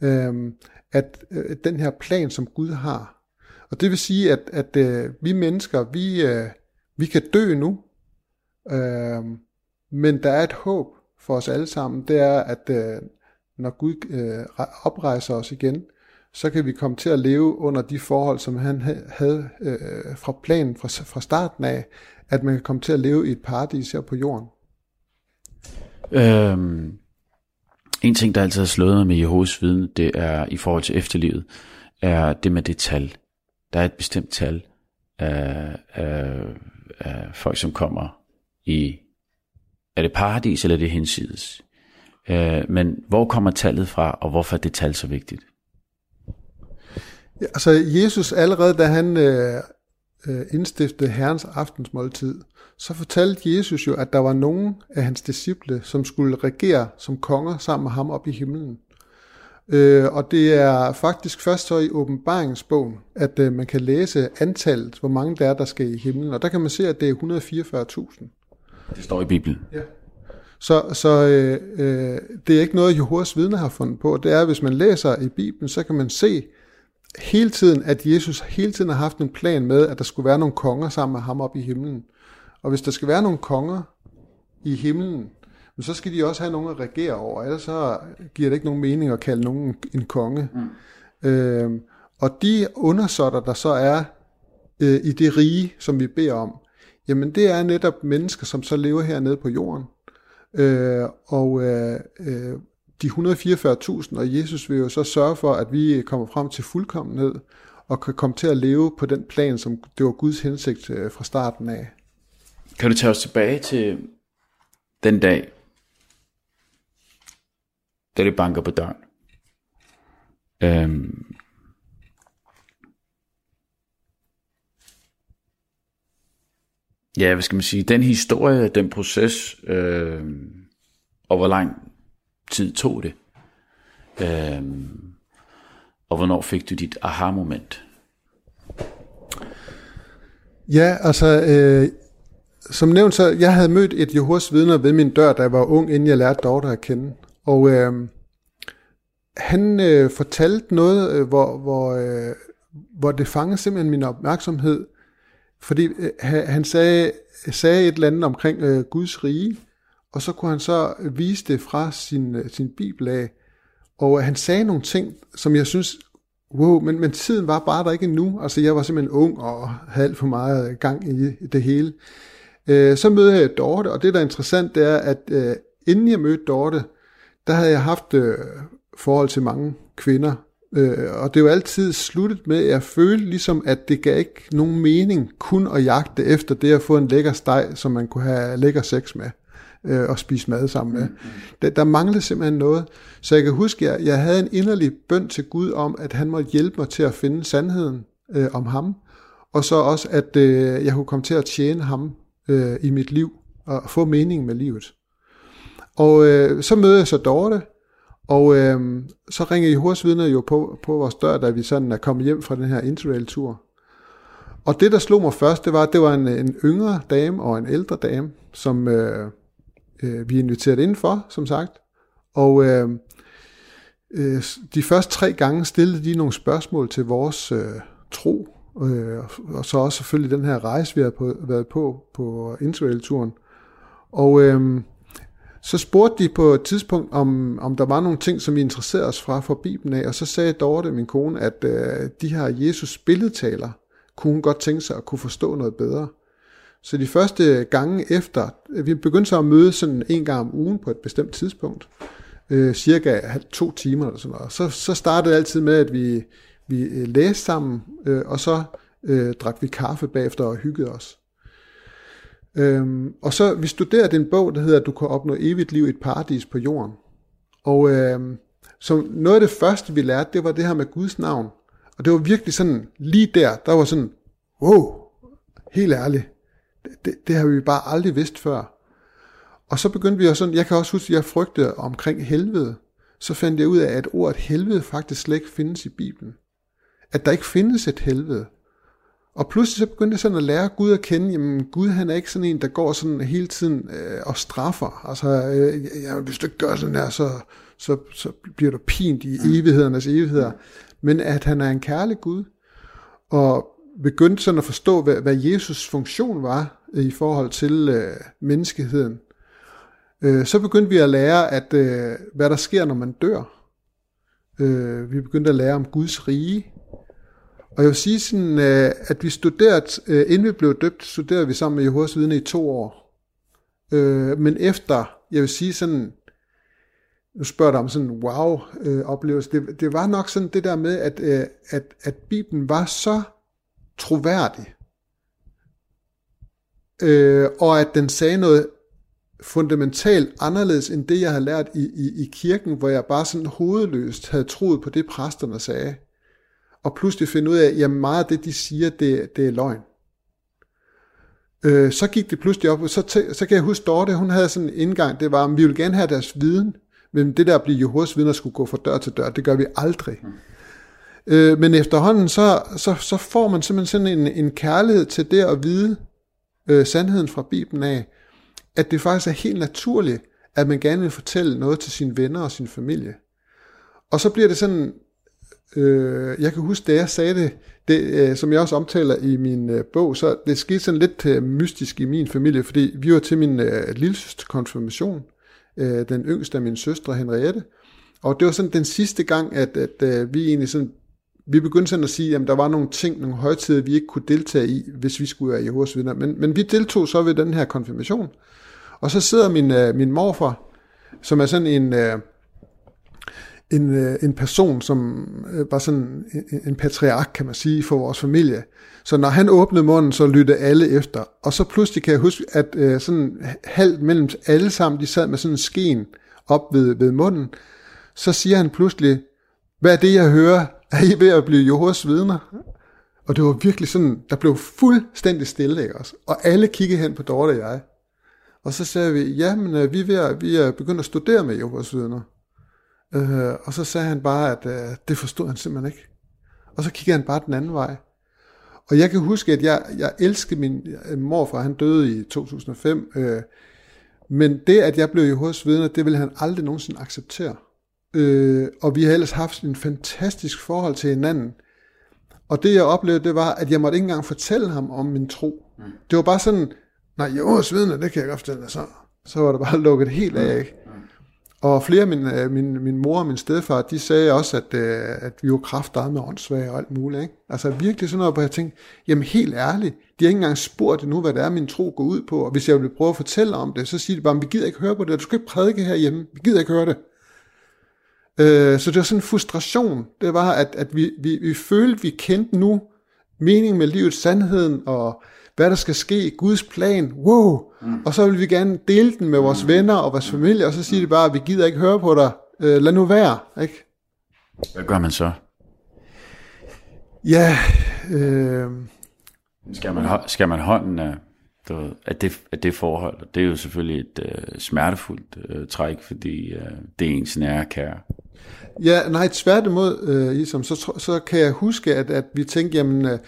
øh, at øh, den her plan, som Gud har. Og det vil sige, at, at øh, vi mennesker, vi, øh, vi kan dø nu, øh, men der er et håb for os alle sammen, det er, at øh, når Gud øh, oprejser os igen, så kan vi komme til at leve under de forhold, som han havde øh, fra planen fra, fra starten af, at man kan komme til at leve i et paradis her på jorden. Øhm, en ting, der altid har slået mig med Jehovas viden, det er i forhold til efterlivet, er det med det tal. Der er et bestemt tal af, af, af folk, som kommer i, er det paradis eller er det hensides? Øh, men hvor kommer tallet fra, og hvorfor er det tal så vigtigt? Ja, altså Jesus allerede da han øh, øh, indstiftede Herrens aftensmåltid, så fortalte Jesus jo, at der var nogen af hans disciple, som skulle regere som konger sammen med ham op i himlen. Øh, og det er faktisk først så i åbenbaringsbogen, at øh, man kan læse antallet, hvor mange der er, der skal i himlen. Og der kan man se, at det er 144.000. Det står i Bibelen. Ja. Så, så øh, øh, det er ikke noget, Jehovas vidner har fundet på. Det er, hvis man læser i Bibelen, så kan man se hele tiden, at Jesus hele tiden har haft en plan med, at der skulle være nogle konger sammen med ham op i himlen. Og hvis der skal være nogle konger i himlen, så skal de også have nogen at regere over, ellers så giver det ikke nogen mening at kalde nogen en konge. Mm. Øh, og de undersåtter, der så er øh, i det rige, som vi beder om, jamen det er netop mennesker, som så lever hernede på jorden. Øh, og øh, øh de 144.000, og Jesus vil jo så sørge for, at vi kommer frem til fuldkommenhed, og kan komme til at leve på den plan, som det var Guds hensigt øh, fra starten af. Kan du tage os tilbage til den dag, da det banker på døren? Øhm, ja, hvad skal man sige, den historie, den proces, øh, og hvor lang tid tog det? Øhm, og hvornår fik du dit aha-moment? Ja, altså, øh, som nævnt, så jeg havde mødt et Jehovas vidner ved min dør, da jeg var ung, inden jeg lærte Dorte at kende. Og øh, han øh, fortalte noget, øh, hvor, hvor, øh, hvor det fangede simpelthen min opmærksomhed, fordi øh, han sagde, sagde et eller andet omkring øh, Guds rige, og så kunne han så vise det fra sin, øh, sin bibel af, og øh, han sagde nogle ting, som jeg synes, wow, men, men tiden var bare der ikke endnu. Altså jeg var simpelthen ung og havde alt for meget gang i det hele. Øh, så mødte jeg Dorte, og det der er interessant, det er, at øh, inden jeg mødte Dorte, der havde jeg haft øh, forhold til mange kvinder, øh, og det var altid sluttet med, at jeg følte ligesom, at det gav ikke nogen mening kun at jagte efter det at få en lækker steg, som man kunne have lækker sex med øh, og spise mad sammen med. Mm, mm. Der, der manglede simpelthen noget. Så jeg kan huske, at jeg, jeg havde en inderlig bøn til Gud om, at han måtte hjælpe mig til at finde sandheden øh, om ham, og så også, at øh, jeg kunne komme til at tjene ham øh, i mit liv, og få mening med livet. Og øh, så møder jeg så Dorte, og øh, så ringer Jehovas vidner jo på, på vores dør, da vi sådan er kommet hjem fra den her interrail-tur. Og det, der slog mig først, det var, at det var en, en yngre dame og en ældre dame, som øh, øh, vi er inviteret indenfor, som sagt. Og øh, øh, de første tre gange stillede de nogle spørgsmål til vores øh, tro, øh, og så også selvfølgelig den her rejse, vi har på, været på på interrail-turen. Og øh, så spurgte de på et tidspunkt, om, om der var nogle ting, som vi interesserede os fra for Bibelen af, og så sagde Dorte, min kone, at øh, de her Jesus billedtaler, kunne hun godt tænke sig at kunne forstå noget bedre. Så de første gange efter, vi begyndte så at møde sådan en gang om ugen på et bestemt tidspunkt, øh, cirka to timer eller sådan noget. Så, så startede det altid med, at vi, vi øh, læste sammen, øh, og så øh, drak vi kaffe bagefter og hyggede os. Øhm, og så vi studerede en bog, der hedder Du kan opnå evigt liv i et paradis på jorden. Og øh, så noget af det første, vi lærte, det var det her med Guds navn. Og det var virkelig sådan, lige der, der var sådan, wow, helt ærligt, det, det har vi bare aldrig vidst før. Og så begyndte vi at sådan, jeg kan også huske, at jeg frygtede omkring helvede. Så fandt jeg ud af, at ordet helvede faktisk slet ikke findes i Bibelen. At der ikke findes et helvede. Og pludselig så begyndte jeg sådan at lære Gud at kende, jamen Gud han er ikke sådan en, der går sådan hele tiden øh, og straffer. Altså, øh, jamen, hvis du ikke gør sådan her, så, så, så bliver du pint i evighedernes evigheder. Men at han er en kærlig Gud. Og begyndte sådan at forstå, hvad, hvad Jesus funktion var øh, i forhold til øh, menneskeheden. Øh, så begyndte vi at lære, at øh, hvad der sker, når man dør. Øh, vi begyndte at lære om Guds rige. Og jeg vil sige sådan, øh, at vi studerede, øh, inden vi blev døbt, studerede vi sammen med Jehovas vidne i to år. Øh, men efter, jeg vil sige sådan, nu spørger du om sådan en wow-oplevelse, øh, det, det var nok sådan det der med, at, øh, at, at Bibelen var så troværdig, øh, og at den sagde noget fundamentalt anderledes end det, jeg havde lært i, i, i kirken, hvor jeg bare sådan hovedløst havde troet på det, præsterne sagde. Og pludselig finde ud af, at meget af det, de siger, det, det er løgn. Øh, så gik det pludselig op, og så, tæ- så kan jeg huske Dorte, hun havde sådan en indgang, det var, at vi ville gerne have deres viden, men det der at blive Jehovas vidner skulle gå fra dør til dør, det gør vi aldrig. Mm. Øh, men efterhånden, så, så, så får man simpelthen sådan en, en kærlighed til det at vide øh, sandheden fra Bibelen af, at det faktisk er helt naturligt, at man gerne vil fortælle noget til sine venner og sin familie. Og så bliver det sådan, øh, jeg kan huske, da jeg sagde det, det øh, som jeg også omtaler i min øh, bog, så det skete sådan lidt øh, mystisk i min familie, fordi vi var til min øh, lillesøster konfirmation, øh, den yngste af mine søstre, Henriette, og det var sådan den sidste gang, at, at, at øh, vi egentlig sådan vi begyndte sådan at sige, at der var nogle ting, nogle højtider, vi ikke kunne deltage i, hvis vi skulle være Jehovas vidner. Men, men vi deltog så ved den her konfirmation. Og så sidder min, uh, min morfar, som er sådan en, uh, en, uh, en person, som uh, var sådan en, en patriark, kan man sige, for vores familie. Så når han åbnede munden, så lyttede alle efter. Og så pludselig kan jeg huske, at uh, sådan halvt mellem alle sammen, de sad med sådan en sken op ved, ved munden. Så siger han pludselig, hvad er det, jeg hører? Er I ved at blive Jehovas vidner? Og det var virkelig sådan, der blev fuldstændig stille, ikke også? Og alle kiggede hen på Dorte og jeg. Og så sagde vi, ja, men øh, vi er, ved at, vi er begyndt at studere med Jehovas vidner. Øh, og så sagde han bare, at øh, det forstod han simpelthen ikke. Og så kiggede han bare den anden vej. Og jeg kan huske, at jeg, jeg elskede min øh, morfar, han døde i 2005. Øh, men det, at jeg blev Jehovas vidner, det ville han aldrig nogensinde acceptere. Øh, og vi har ellers haft en fantastisk forhold til hinanden. Og det jeg oplevede, det var, at jeg måtte ikke engang fortælle ham om min tro. Mm. Det var bare sådan, nej, jo, vidne, det kan jeg godt fortælle dig så. Så var det bare lukket helt af, ikke? Mm. Og flere af min, øh, min, min mor og min stedfar, de sagde også, at, øh, at vi var kraftedeme med åndssvage og alt muligt. Ikke? Altså virkelig sådan noget, hvor jeg tænkte, jamen helt ærligt, de har ikke engang spurgt endnu, hvad det er, min tro går ud på. Og hvis jeg vil prøve at fortælle om det, så siger de bare, vi gider ikke høre på det, du skal ikke prædike herhjemme, vi gider ikke høre det. Øh, så det var sådan en frustration. Det var, at, at vi, vi, vi følte, vi kendte nu meningen med livet, sandheden og hvad der skal ske, Guds plan, wow. Mm. Og så vil vi gerne dele den med vores mm. venner og vores familie, og så siger de bare, at vi gider ikke høre på dig. Øh, lad nu være, ikke? Hvad gør man så? Ja, øh, skal man, skal man hånden af, du ved, af, det, af det forhold? Det er jo selvfølgelig et øh, smertefuldt øh, træk, fordi øh, det er ens nære kære. Ja, nej, tværtimod, øh, ligesom, så, så kan jeg huske, at, at vi tænkte, jamen, øh,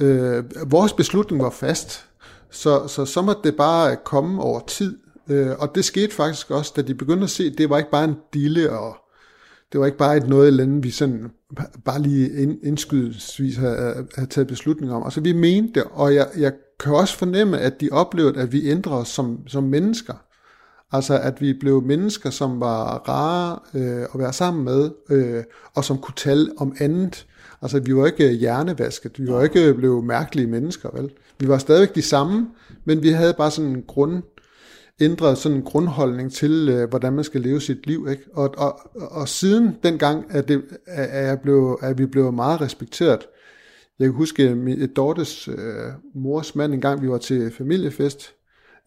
øh, vores beslutning var fast, så, så så måtte det bare komme over tid. Øh, og det skete faktisk også, da de begyndte at se, at det var ikke bare en dille, og det var ikke bare et noget eller andet, vi sådan bare lige ind, indskydelsesvis havde, havde taget beslutning om. Altså vi mente det, og jeg, jeg kan også fornemme, at de oplevede, at vi ændrede os som, som mennesker. Altså at vi blev mennesker, som var rare øh, at være sammen med, øh, og som kunne tale om andet. Altså vi var ikke hjernevasket, vi var ikke blevet mærkelige mennesker, vel? Vi var stadigvæk de samme, men vi havde bare sådan en grund, ændret sådan en grundholdning til, øh, hvordan man skal leve sit liv. Ikke? Og, og, og siden dengang er, det, er, jeg blev, er vi blevet meget respekteret. Jeg kan huske, at Dortes øh, mors mand, en gang vi var til familiefest,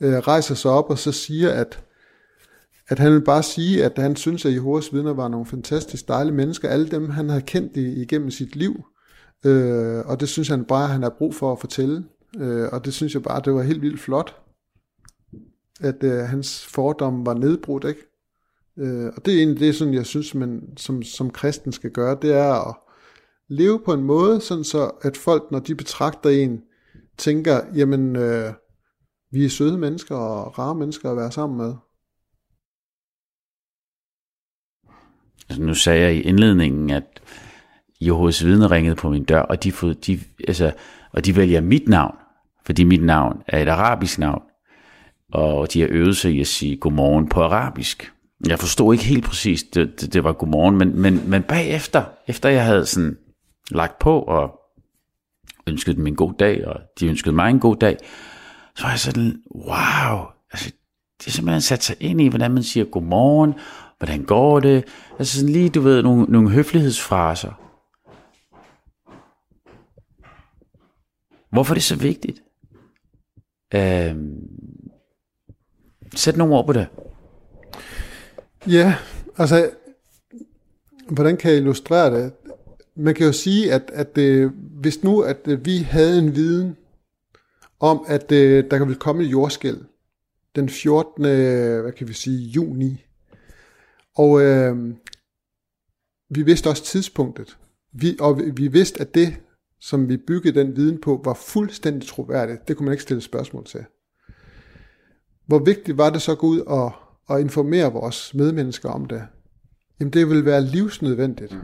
øh, rejser sig op og så siger, at at han vil bare sige, at han synes, at Jehovas vidner var nogle fantastisk dejlige mennesker, alle dem, han har kendt igennem sit liv. Øh, og det synes han bare, han har brug for at fortælle. Øh, og det synes jeg bare, det var helt vildt flot, at øh, hans fordomme var nedbrudt, ikke? Øh, og det er egentlig det, sådan, jeg synes, man som, som kristen skal gøre, det er at leve på en måde, sådan så at folk, når de betragter en, tænker, jamen, øh, vi er søde mennesker og rare mennesker at være sammen med. Altså, nu sagde jeg i indledningen, at Jehovas vidner ringede på min dør, og de, de, altså, og de vælger mit navn, fordi mit navn er et arabisk navn. og de har øvet sig i at sige godmorgen på arabisk. Jeg forstod ikke helt præcis, det, det, det var godmorgen, men, men, men bagefter, efter jeg havde sådan lagt på og ønsket dem en god dag, og de ønskede mig en god dag, så var jeg sådan, wow, altså, det er simpelthen sat sig ind i, hvordan man siger godmorgen, hvordan går det, altså sådan lige, du ved, nogle, nogle høflighedsfraser. Hvorfor er det så vigtigt? Øhm, sæt nogle ord på det. Ja, altså, hvordan kan jeg illustrere det? Man kan jo sige, at, at øh, hvis nu, at øh, vi havde en viden om, at øh, der ville komme et jordskæld den 14. hvad kan vi sige, juni, og øh, vi vidste også tidspunktet, vi, og vi, vi vidste, at det, som vi byggede den viden på, var fuldstændig troværdigt. Det kunne man ikke stille spørgsmål til. Hvor vigtigt var det så at gå ud og, og informere vores medmennesker om det? Jamen det vil være livsnødvendigt.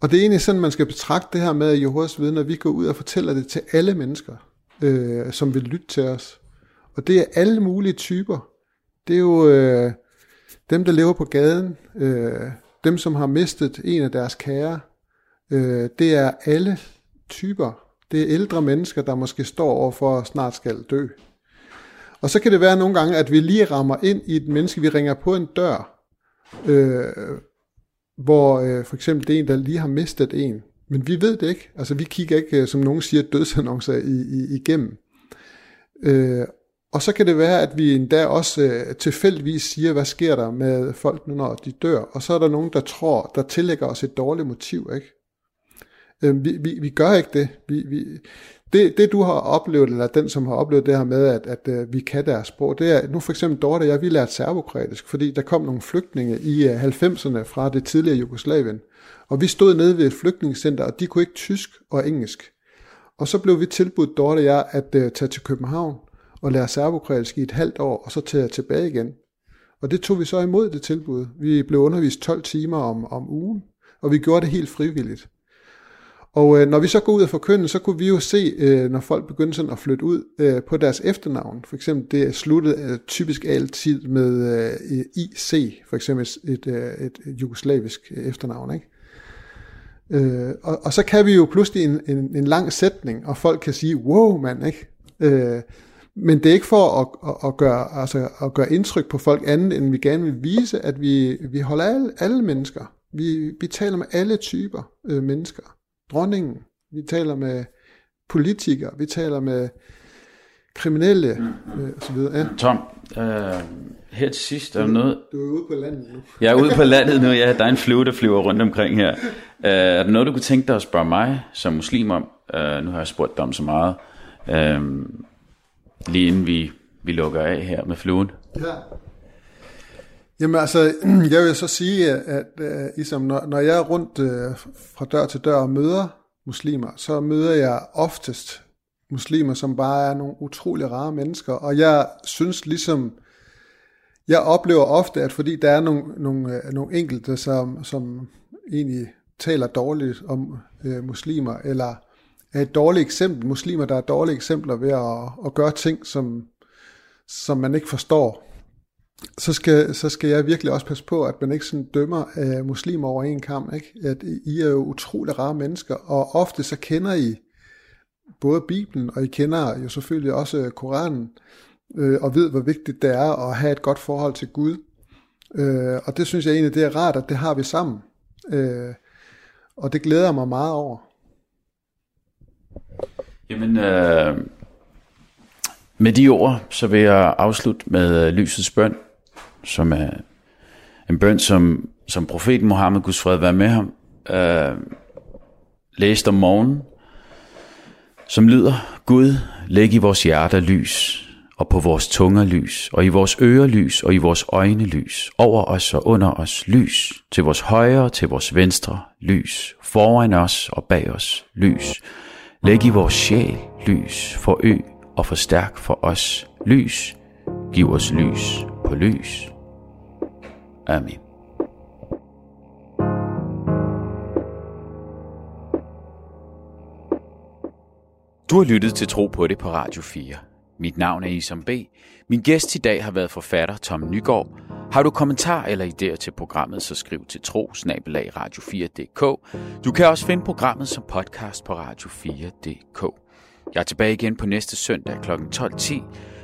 Og det er egentlig sådan, man skal betragte det her med Jehovas viden, når vi går ud og fortæller det til alle mennesker, øh, som vil lytte til os. Og det er alle mulige typer. Det er jo øh, dem, der lever på gaden, øh, dem, som har mistet en af deres kære. Øh, det er alle typer. Det er ældre mennesker, der måske står over for at snart skal dø. Og så kan det være nogle gange, at vi lige rammer ind i et menneske, vi ringer på en dør, øh, hvor øh, for eksempel det er en, der lige har mistet en. Men vi ved det ikke. Altså vi kigger ikke, øh, som nogen siger, dødsannoncer i, i, igennem. Øh, og så kan det være, at vi endda også øh, tilfældigvis siger, hvad sker der med folk nu, når de dør. Og så er der nogen, der tror, der tillægger os et dårligt motiv. Ikke? Øh, vi, vi, vi gør ikke det. Vi, vi, det. Det du har oplevet, eller den som har oplevet det her med, at, at, øh, vi kan deres sprog, det er, nu for eksempel Dorte og jeg, vi lærte serbokratisk, fordi der kom nogle flygtninge i øh, 90'erne fra det tidligere Jugoslavien. Og vi stod nede ved et flygtningscenter, og de kunne ikke tysk og engelsk. Og så blev vi tilbudt, Dorte og jeg, at øh, tage til København og lære serbokroatisk i et halvt år, og så tage tilbage igen. Og det tog vi så imod det tilbud. Vi blev undervist 12 timer om, om ugen, og vi gjorde det helt frivilligt. Og øh, når vi så går ud og forkynde, så kunne vi jo se, øh, når folk begyndte sådan at flytte ud øh, på deres efternavn. For eksempel, det er sluttet øh, typisk altid med øh, IC, for eksempel et, øh, et jugoslavisk efternavn. Ikke? Øh, og, og så kan vi jo pludselig en, en, en lang sætning, og folk kan sige, wow mand, ikke? Øh, men det er ikke for at, at, at, gøre, altså, at gøre indtryk på folk andet, end vi gerne vil vise, at vi, vi holder alle, alle mennesker. Vi, vi taler med alle typer øh, mennesker dronningen, vi taler med politikere, vi taler med kriminelle mm. øh, videre. Ja. Tom, øh, her til sidst er der noget... Du er ude på landet nu. Jeg er ude på landet nu, ja. Der er en flyve, der flyver rundt omkring her. Øh, er der noget, du kunne tænke dig at spørge mig som muslim om? Øh, nu har jeg spurgt dig om så meget. Øh, lige inden vi, vi lukker af her med fluen? Ja. Jamen altså, jeg vil så sige, at uh, ligesom, når, når jeg er rundt uh, fra dør til dør og møder muslimer, så møder jeg oftest muslimer, som bare er nogle utrolig rare mennesker, og jeg synes ligesom, jeg oplever ofte, at fordi der er nogle, nogle, uh, nogle enkelte, som, som egentlig taler dårligt om uh, muslimer, eller er et dårligt eksempel, muslimer, der er dårlige eksempler ved at, at gøre ting, som, som man ikke forstår, så skal, så skal jeg virkelig også passe på, at man ikke sådan dømmer uh, muslimer over en kamp. Ikke? At I er jo utrolig rare mennesker, og ofte så kender I både Bibelen, og I kender jo selvfølgelig også Koranen, øh, og ved, hvor vigtigt det er at have et godt forhold til Gud. Øh, og det synes jeg egentlig, det er rart, at det har vi sammen. Øh, og det glæder jeg mig meget over. Jamen, øh, med de ord, så vil jeg afslutte med øh, lysets bøn som er en bøn, som, som profeten Mohammed, Guds fred være med ham, øh, læste om morgenen, som lyder, Gud, læg i vores hjerter lys, og på vores tunger lys, og i vores ører lys, og i vores øjne lys, over os og under os lys, til vores højre og til vores venstre lys, foran os og bag os lys. Læg i vores sjæl lys, ø og forstærk for os lys, giv os lys på lys. Amen. Du har lyttet til Tro på det på Radio 4. Mit navn er Isam B. Min gæst i dag har været forfatter Tom Nygaard. Har du kommentar eller idéer til programmet, så skriv til tro radio4.dk. Du kan også finde programmet som podcast på radio4.dk. Jeg er tilbage igen på næste søndag kl. 12.10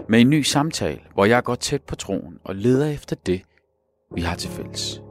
med en ny samtale, hvor jeg går tæt på troen og leder efter det, vi har til fælles.